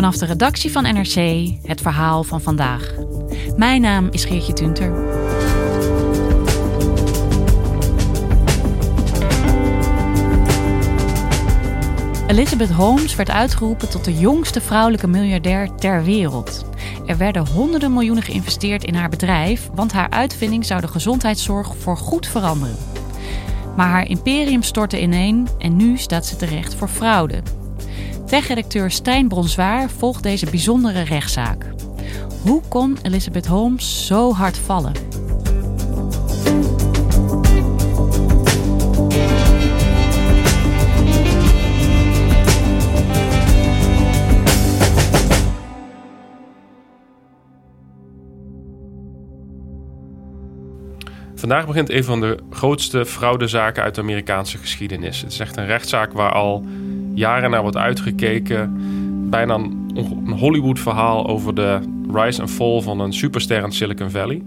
Vanaf de redactie van NRC het verhaal van vandaag. Mijn naam is Geertje Tunter. Elizabeth Holmes werd uitgeroepen tot de jongste vrouwelijke miljardair ter wereld. Er werden honderden miljoenen geïnvesteerd in haar bedrijf, want haar uitvinding zou de gezondheidszorg voor goed veranderen. Maar haar imperium stortte ineen en nu staat ze terecht voor fraude. Tech-redacteur Stijn Bronswaar volgt deze bijzondere rechtszaak. Hoe kon Elizabeth Holmes zo hard vallen? Vandaag begint een van de grootste fraudezaken uit de Amerikaanse geschiedenis. Het is echt een rechtszaak waar al jaren naar wordt uitgekeken. Bijna een Hollywood-verhaal over de rise en fall van een superster in Silicon Valley.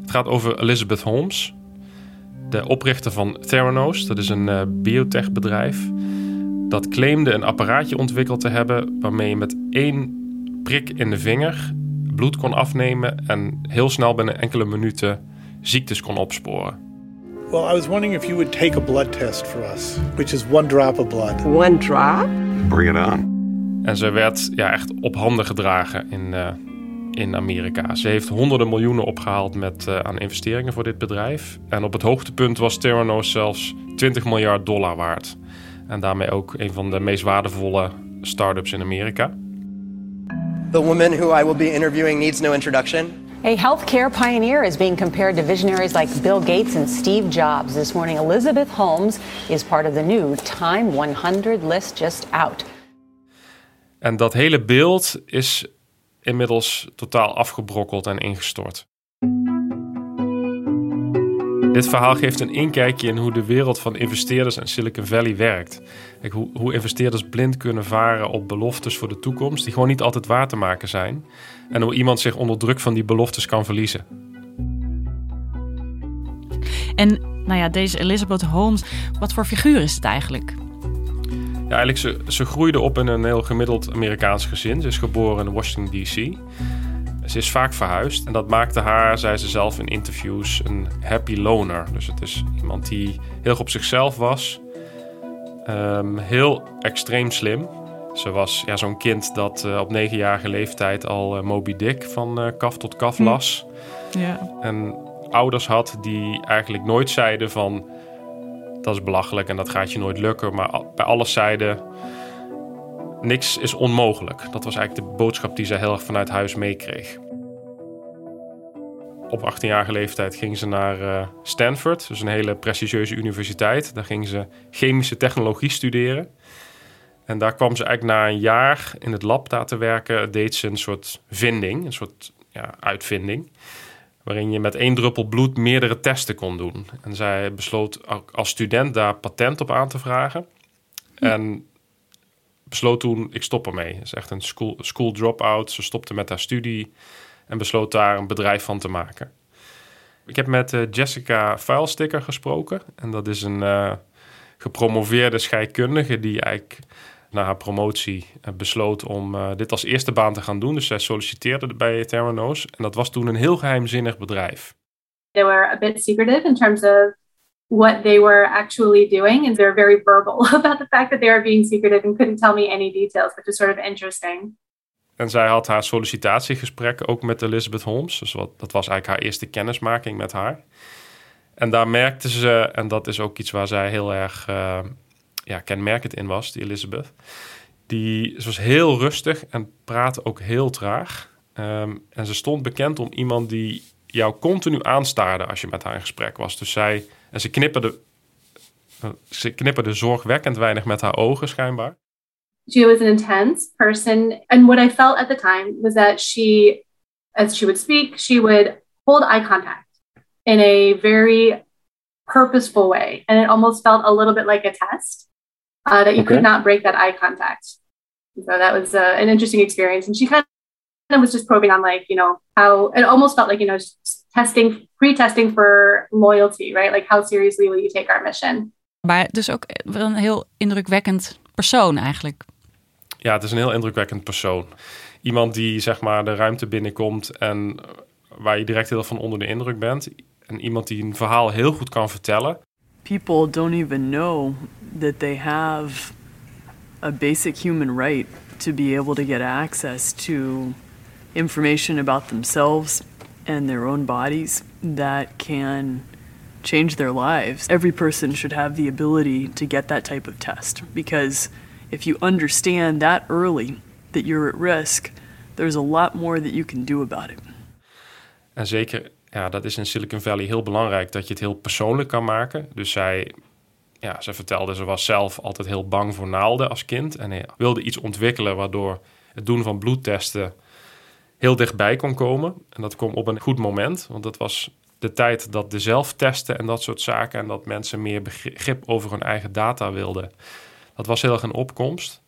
Het gaat over Elizabeth Holmes, de oprichter van Theranos. Dat is een uh, biotechbedrijf dat claimde een apparaatje ontwikkeld te hebben waarmee je met één prik in de vinger bloed kon afnemen en heel snel binnen enkele minuten ziektes kon opsporen. Well, I was wondering if you would take a blood test for us, which is one drop of blood. One drop? Bring it on. En ze werd ja, echt op handen gedragen in, uh, in Amerika. Ze heeft honderden miljoenen opgehaald met, uh, aan investeringen voor dit bedrijf. En op het hoogtepunt was Theranos zelfs 20 miljard dollar waard. En daarmee ook een van de meest waardevolle start-ups in Amerika. The woman who I will be interviewing needs no introduction. A healthcare pioneer is being compared to visionaries like Bill Gates and Steve Jobs. This morning, Elizabeth Holmes is part of the new Time 100 list just out. En dat hele beeld is inmiddels totaal afgebrokkeld en ingestort. Dit verhaal geeft een inkijkje in hoe de wereld van investeerders en Silicon Valley werkt. hoe, hoe investeerders blind kunnen varen op beloftes voor de toekomst die gewoon niet altijd waar te maken zijn. En hoe iemand zich onder druk van die beloftes kan verliezen. En nou ja, deze Elizabeth Holmes, wat voor figuur is het eigenlijk? Ja, eigenlijk ze, ze groeide op in een heel gemiddeld Amerikaans gezin. Ze is geboren in Washington D.C. Ze is vaak verhuisd en dat maakte haar, zei ze zelf in interviews, een happy loner. Dus het is iemand die heel op zichzelf was, um, heel extreem slim. Ze was ja, zo'n kind dat uh, op negenjarige leeftijd al uh, Moby Dick van uh, kaf tot kaf las. Hm. Ja. En ouders had die eigenlijk nooit zeiden van dat is belachelijk en dat gaat je nooit lukken. Maar bij alles zeiden niks is onmogelijk. Dat was eigenlijk de boodschap die ze heel erg vanuit huis meekreeg. Op 18-jarige leeftijd ging ze naar uh, Stanford, dus een hele prestigieuze universiteit. Daar ging ze chemische technologie studeren. En daar kwam ze eigenlijk na een jaar in het lab daar te werken, deed ze een soort vinding, een soort ja, uitvinding. Waarin je met één druppel bloed meerdere testen kon doen. En zij besloot als student daar patent op aan te vragen. En besloot toen, ik stop ermee. Is echt een school, school drop-out. Ze stopte met haar studie en besloot daar een bedrijf van te maken. Ik heb met uh, Jessica Vuilsticker gesproken. En dat is een uh, gepromoveerde scheikundige die eigenlijk na haar promotie uh, besloot om dit als eerste baan te gaan doen. Dus zij solliciteerde bij Theranos. En dat was toen een heel geheimzinnig bedrijf. They were a bit secretive in terms of what they were actually doing. And they're very verbal about the fact that they are being secretive and couldn't tell me any details, which is sort of interesting. En zij had haar sollicitatiegesprek ook met Elizabeth Holmes. Dus wat, dat was eigenlijk haar eerste kennismaking met haar. En daar merkte ze, en dat is ook iets waar zij heel erg uh, ja, kenmerkend in was, die Elizabeth. Die, ze was heel rustig en praatte ook heel traag. Um, en ze stond bekend om iemand die jou continu aanstaarde als je met haar in gesprek was. Dus zij, en ze knipperde, ze knipperde zorgwekkend weinig met haar ogen schijnbaar. She was an intense person. And what I felt at the time was that she, as she would speak, she would hold eye contact in a very purposeful way. And it almost felt a little bit like a test uh, that you okay. could not break that eye contact. So that was uh, an interesting experience. And she kind of was just probing on, like, you know, how it almost felt like, you know, testing, pre testing for loyalty, right? Like, how seriously will you take our mission? Maar dus ook wel een heel indrukwekkend persoon eigenlijk. Ja, het is een heel indrukwekkend persoon. Iemand die zeg maar de ruimte binnenkomt en waar je direct heel van onder de indruk bent. En iemand die een verhaal heel goed kan vertellen. People don't even know that they have a basic human right to be able to get access to information about themselves and their own bodies that can change their lives. Every person should have the ability to get that type of test because if you understand that early that you're at risk, there's a lot more that you can do about it. En zeker, ja, dat is in Silicon Valley heel belangrijk dat je het heel persoonlijk kan maken. Dus zij, ja, ze vertelde, ze was zelf altijd heel bang voor naalden als kind en wilde iets ontwikkelen waardoor het doen van bloedtesten heel dichtbij kon komen. En dat kwam op een goed moment, want dat was de tijd dat de zelftesten en dat soort zaken en dat mensen meer begrip over hun eigen data wilden dat was heel erg een opkomst.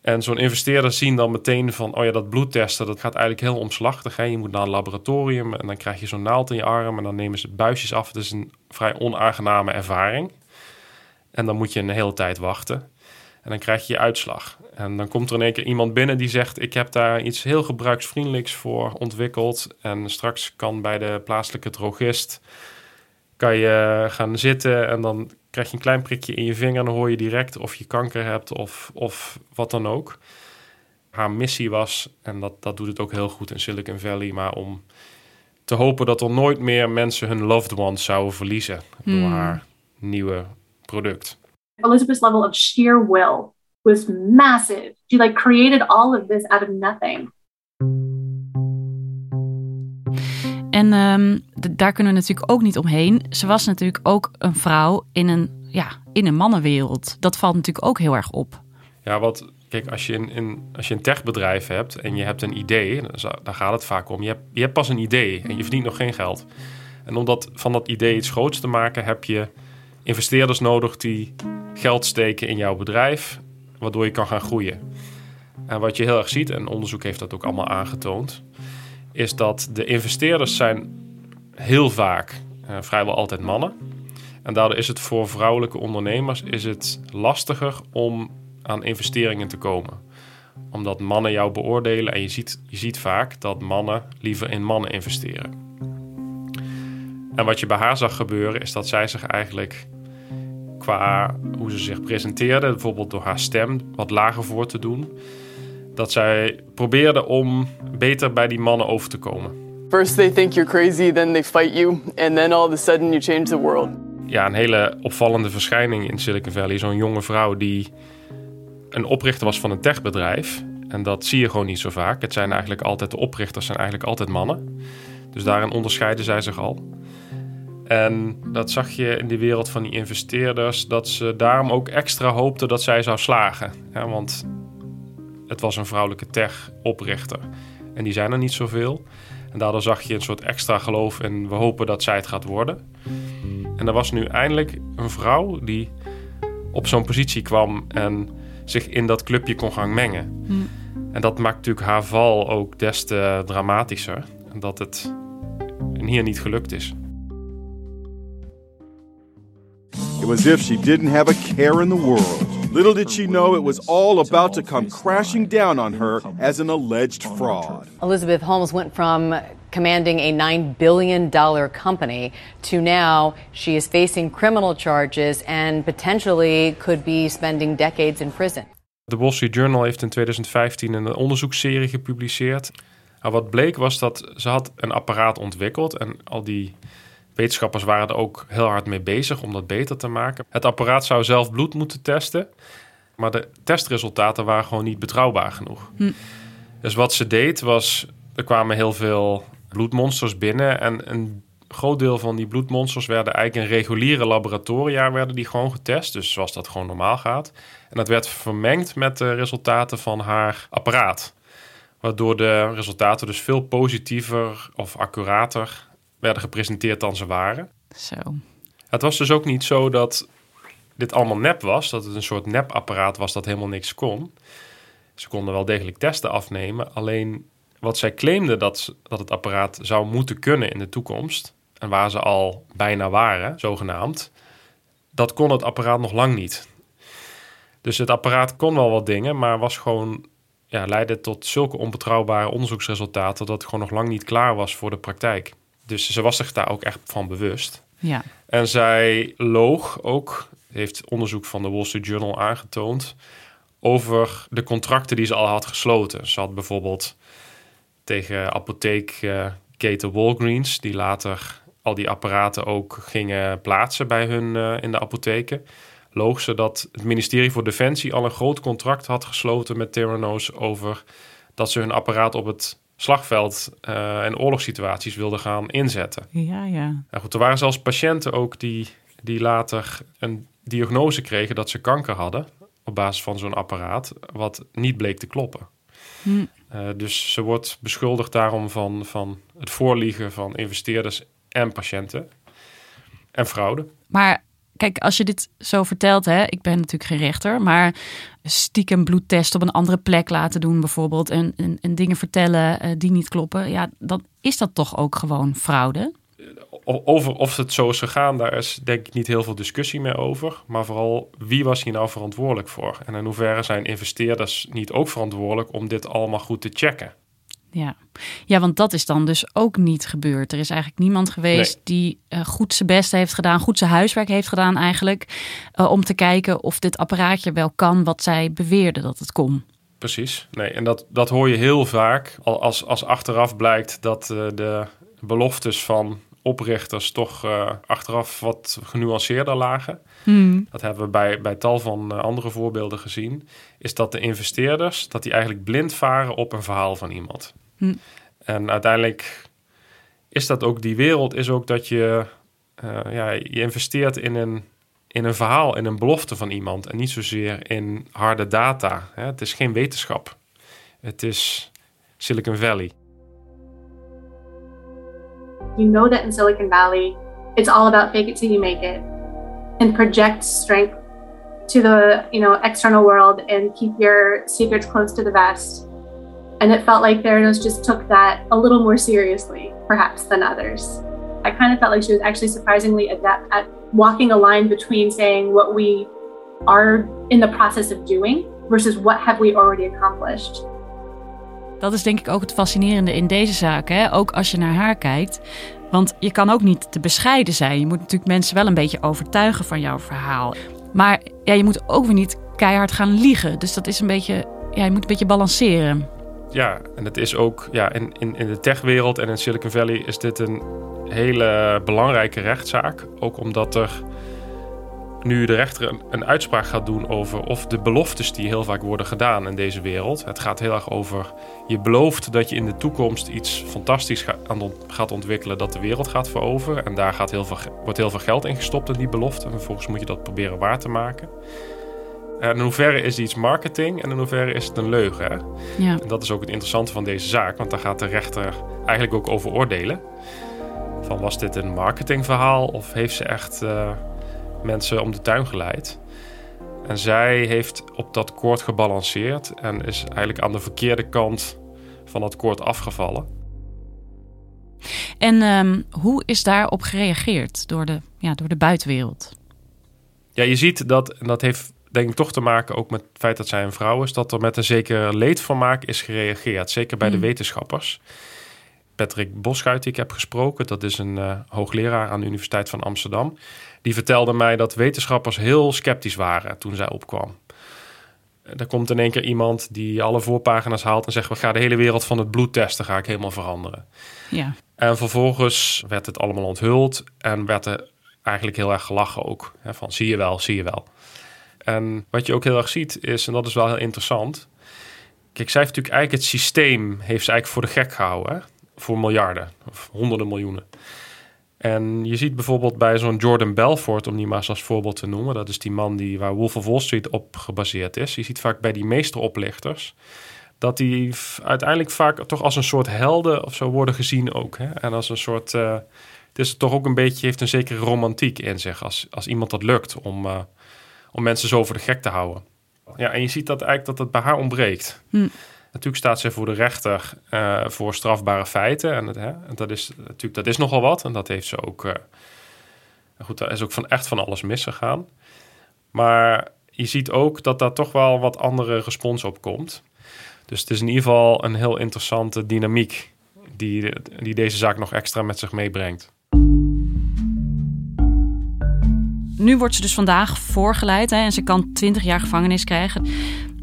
En zo'n investeerder zien dan meteen van, oh ja, dat bloedtesten, dat gaat eigenlijk heel omslachtig. Hè? Je moet naar een laboratorium en dan krijg je zo'n naald in je arm en dan nemen ze buisjes af. Het is een vrij onaangename ervaring. En dan moet je een hele tijd wachten. En dan krijg je je uitslag. En dan komt er in één keer iemand binnen die zegt: Ik heb daar iets heel gebruiksvriendelijks voor ontwikkeld. En straks kan bij de plaatselijke drogist kan je gaan zitten en dan krijg je een klein prikje in je vinger en dan hoor je direct of je kanker hebt of, of wat dan ook. Haar missie was, en dat, dat doet het ook heel goed in Silicon Valley, maar om te hopen dat er nooit meer mensen hun loved ones zouden verliezen door hmm. haar nieuwe product. Elizabeth's level of sheer will was massive. She like created all of this out of nothing. En um, daar kunnen we natuurlijk ook niet omheen. Ze was natuurlijk ook een vrouw in een, ja, in een mannenwereld. Dat valt natuurlijk ook heel erg op. Ja, wat, kijk, als je, in, in, als je een techbedrijf hebt en je hebt een idee, daar gaat het vaak om. Je hebt, je hebt pas een idee en je verdient nog geen geld. En om dat, van dat idee iets groots te maken, heb je investeerders nodig die geld steken in jouw bedrijf, waardoor je kan gaan groeien. En wat je heel erg ziet, en onderzoek heeft dat ook allemaal aangetoond, is dat de investeerders zijn heel vaak uh, vrijwel altijd mannen. En daardoor is het voor vrouwelijke ondernemers is het lastiger om aan investeringen te komen. Omdat mannen jou beoordelen en je ziet, je ziet vaak dat mannen liever in mannen investeren. En wat je bij haar zag gebeuren is dat zij zich eigenlijk qua hoe ze zich presenteerde, bijvoorbeeld door haar stem wat lager voor te doen, dat zij probeerde om beter bij die mannen over te komen. First they think you're crazy, then they fight you, and then all of a sudden you change the world. Ja, een hele opvallende verschijning in Silicon Valley. Zo'n jonge vrouw die een oprichter was van een techbedrijf. En dat zie je gewoon niet zo vaak. Het zijn eigenlijk altijd, de oprichters zijn eigenlijk altijd mannen. Dus daarin onderscheiden zij zich al. En dat zag je in de wereld van die investeerders, dat ze daarom ook extra hoopten dat zij zou slagen. Ja, want het was een vrouwelijke tech-oprichter. En die zijn er niet zoveel. En daardoor zag je een soort extra geloof en we hopen dat zij het gaat worden. En er was nu eindelijk een vrouw die op zo'n positie kwam en zich in dat clubje kon gaan mengen. Hm. En dat maakt natuurlijk haar val ook des te dramatischer. Dat het hier niet gelukt is. It was if she didn't have a care in the world. Little did she know it was all about to come crashing down on her as an alleged fraud. Elizabeth Holmes went from commanding a $9 billion company, to now she is facing criminal charges and potentially could be spending decades in prison. De Wall Street Journal heeft in 2015 een onderzoeksserie gepubliceerd. Maar wat bleek was dat ze had een apparaat ontwikkeld en al die wetenschappers waren er ook heel hard mee bezig om dat beter te maken. Het apparaat zou zelf bloed moeten testen, maar de testresultaten waren gewoon niet betrouwbaar genoeg. Hm. Dus wat ze deed was, er kwamen heel veel bloedmonsters binnen en een groot deel van die bloedmonsters werden eigenlijk in reguliere laboratoria werden die gewoon getest, dus zoals dat gewoon normaal gaat. En dat werd vermengd met de resultaten van haar apparaat. Waardoor de resultaten dus veel positiever of accurater werden gepresenteerd dan ze waren. Zo. Het was dus ook niet zo dat dit allemaal nep was, dat het een soort nepapparaat was dat helemaal niks kon. Ze konden wel degelijk testen afnemen, alleen wat zij claimden dat, dat het apparaat zou moeten kunnen in de toekomst, en waar ze al bijna waren, zogenaamd, dat kon het apparaat nog lang niet. Dus het apparaat kon wel wat dingen, maar was gewoon, ja, leidde tot zulke onbetrouwbare onderzoeksresultaten dat het gewoon nog lang niet klaar was voor de praktijk. Dus ze was zich daar ook echt van bewust. Ja. En zij loog ook, heeft onderzoek van de Wall Street Journal aangetoond, over de contracten die ze al had gesloten. Ze had bijvoorbeeld tegen apotheekketen Walgreens, die later al die apparaten ook gingen plaatsen bij hun uh, in de apotheken, loog ze dat het ministerie voor Defensie al een groot contract had gesloten met Theranos over dat ze hun apparaat op het slagveld uh, en oorlogssituaties wilden gaan inzetten. Ja, ja. Nou goed, er waren zelfs patiënten ook die, die later een diagnose kregen dat ze kanker hadden op basis van zo'n apparaat, wat niet bleek te kloppen. Hm. Uh, dus ze wordt beschuldigd daarom van, van het voorliegen van investeerders en patiënten en fraude. Maar kijk, als je dit zo vertelt, hè, ik ben natuurlijk geen rechter, maar stiekem bloedtest op een andere plek laten doen, bijvoorbeeld, en, en, en dingen vertellen uh, die niet kloppen, ja, dan is dat toch ook gewoon fraude? Over of het zo is gegaan, daar is denk ik niet heel veel discussie meer over. Maar vooral, wie was hier nou verantwoordelijk voor? En in hoeverre zijn investeerders niet ook verantwoordelijk om dit allemaal goed te checken? Ja. ja, want dat is dan dus ook niet gebeurd. Er is eigenlijk niemand geweest Nee. die uh, goed zijn best heeft gedaan, goed zijn huiswerk heeft gedaan eigenlijk, uh, om te kijken of dit apparaatje wel kan wat zij beweerden dat het kon. Precies. Nee, en dat, dat hoor je heel vaak. Al als, als achteraf blijkt dat uh, de beloftes van oprichters toch uh, achteraf wat genuanceerder lagen. Hmm. Dat hebben we bij, bij tal van uh, andere voorbeelden gezien. Is dat de investeerders, dat die eigenlijk blind varen op een verhaal van iemand. Hmm. En uiteindelijk is dat ook, die wereld is ook dat je, uh, ja, je investeert in een, in een verhaal, in een belofte van iemand. En niet zozeer in harde data. Hè? Het is geen wetenschap. Het is Silicon Valley. You know that in Silicon Valley, it's all about fake it till you make it and project strength to the, you know, external world and keep your secrets close to the vest. And it felt like Theranos just took that a little more seriously, perhaps, than others. I kind of felt like she was actually surprisingly adept at walking a line between saying what we are in the process of doing versus what have we already accomplished. Dat is denk ik ook het fascinerende in deze zaak. Hè? Ook als je naar haar kijkt. Want je kan ook niet te bescheiden zijn. Je moet natuurlijk mensen wel een beetje overtuigen van jouw verhaal. Maar ja, je moet ook weer niet keihard gaan liegen. Dus dat is een beetje. Ja, je moet een beetje balanceren. Ja, en het is ook ja, in, in, in de techwereld en in Silicon Valley is dit een hele belangrijke rechtszaak. Ook omdat er nu de rechter een, uitspraak gaat doen over of de beloftes die heel vaak worden gedaan in deze wereld. Het gaat heel erg over je belooft dat je in de toekomst iets fantastisch gaat ontwikkelen dat de wereld gaat veroveren. En daar gaat heel veel, wordt heel veel geld in gestopt in die belofte. En vervolgens moet je dat proberen waar te maken. En in hoeverre is iets marketing en in hoeverre is het een leugen? Ja. En dat is ook het interessante van deze zaak, want daar gaat de rechter eigenlijk ook over oordelen. Van was dit een marketingverhaal of heeft ze echt uh, mensen om de tuin geleid? En zij heeft op dat koord gebalanceerd en is eigenlijk aan de verkeerde kant van dat koord afgevallen. En um, hoe is daarop gereageerd door de, ja, door de buitenwereld? Ja, je ziet dat, en dat heeft denk ik toch te maken ook met het feit dat zij een vrouw is, dat er met een zeker leedvermaak is gereageerd, zeker bij mm. de wetenschappers. Patrick Boschuit, die ik heb gesproken. Dat is een uh, hoogleraar aan de Universiteit van Amsterdam. Die vertelde mij dat wetenschappers heel sceptisch waren toen zij opkwam. Er komt in één keer iemand die alle voorpagina's haalt en zegt: We gaan de hele wereld van het bloed testen, ga ik helemaal veranderen. Ja. En vervolgens werd het allemaal onthuld en werd er eigenlijk heel erg gelachen ook. Hè, van zie je wel, zie je wel. En wat je ook heel erg ziet is, en dat is wel heel interessant. Kijk, zij heeft natuurlijk eigenlijk het systeem heeft ze eigenlijk voor de gek gehouden. Hè? Voor miljarden of honderden miljoenen. En je ziet bijvoorbeeld bij zo'n Jordan Belfort, om die maar eens als voorbeeld te noemen. Dat is die man die, waar Wolf of Wall Street op gebaseerd is. Je ziet vaak bij die meesteroplichters dat die uiteindelijk vaak toch als een soort helden of zo worden gezien ook. Hè? En als een soort... Uh, het is toch ook een beetje, heeft een zekere romantiek in zich. Als, als iemand dat lukt om, uh, om mensen zo voor de gek te houden. Ja, en je ziet dat eigenlijk dat het bij haar ontbreekt. Hm. Natuurlijk staat ze voor de rechter uh, voor strafbare feiten. En, het, hè, dat, is, natuurlijk, dat is nogal wat. En dat heeft ze ook... Uh, goed, daar is ook van echt van alles misgegaan. Maar je ziet ook dat daar toch wel wat andere respons op komt. Dus het is in ieder geval een heel interessante dynamiek... die, die deze zaak nog extra met zich meebrengt. Nu wordt ze dus vandaag voorgeleid hè, en ze kan 20 jaar gevangenis krijgen.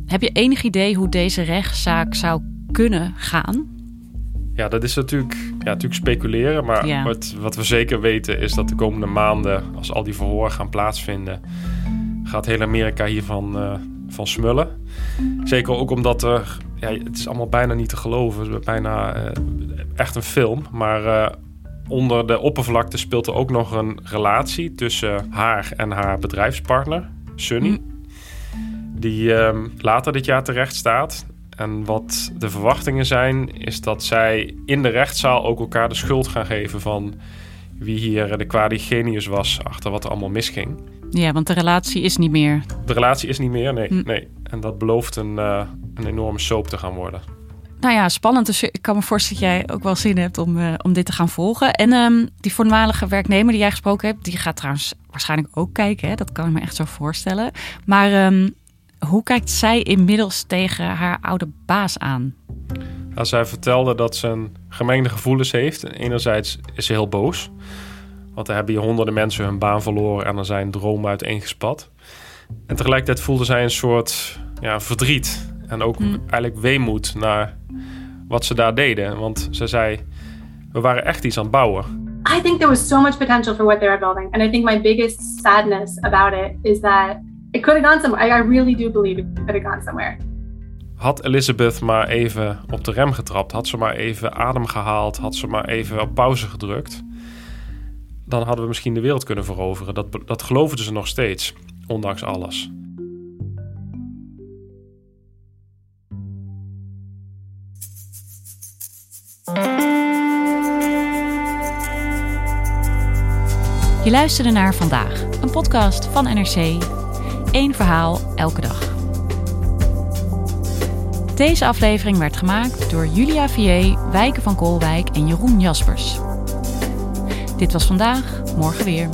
Heb je enig idee hoe deze rechtszaak zou kunnen gaan? Ja, dat is natuurlijk, ja, natuurlijk speculeren. Maar Ja. wat, wat we zeker weten is dat de komende maanden, als al die verhoren gaan plaatsvinden, gaat heel Amerika hiervan eh, van smullen. Zeker ook omdat er, ja, het is allemaal bijna niet te geloven. Het is bijna eh, echt een film. Maar eh, onder de oppervlakte speelt er ook nog een relatie tussen haar en haar bedrijfspartner, Sunny. Die ehm, later dit jaar terecht staat. En wat de verwachtingen zijn, is dat zij in de rechtszaal ook elkaar de schuld gaan geven van wie hier de kwade genius was achter wat er allemaal misging. Ja, want de relatie is niet meer. De relatie is niet meer, nee. Hm. nee. En dat belooft een, eh, een enorme soap te gaan worden. Nou ja, spannend. Dus ik kan me voorstellen dat jij ook wel zin hebt om, eh, om dit te gaan volgen. En ehm, die voormalige werknemer die jij gesproken hebt, die gaat trouwens waarschijnlijk ook kijken. Hè? Dat kan ik me echt zo voorstellen. Maar ehm, hoe kijkt zij inmiddels tegen haar oude baas aan? Nou, zij vertelde dat ze een gemengde gevoelens heeft. Enerzijds is ze heel boos. Want er hebben hier honderden mensen hun baan verloren en er zijn dromen uiteengespat. En tegelijkertijd voelde zij een soort ja, verdriet. En ook eigenlijk weemoed naar wat ze daar deden. Want ze zei, we waren echt iets aan het bouwen. I think there was so much potential for what they were building. And I think my biggest sadness about it is that it could have gone somewhere. I, I really do believe it could have gone somewhere. Had Elizabeth maar even op de rem getrapt, had ze maar even adem gehaald, had ze maar even op pauze gedrukt, dan hadden we misschien de wereld kunnen veroveren. Dat, dat geloofden ze nog steeds, ondanks alles. Je luisterde naar Vandaag, een podcast van NRC. Eén verhaal elke dag. Deze aflevering werd gemaakt door Julia Vier, Wijken van Koolwijk en Jeroen Jaspers. Dit was vandaag, morgen weer.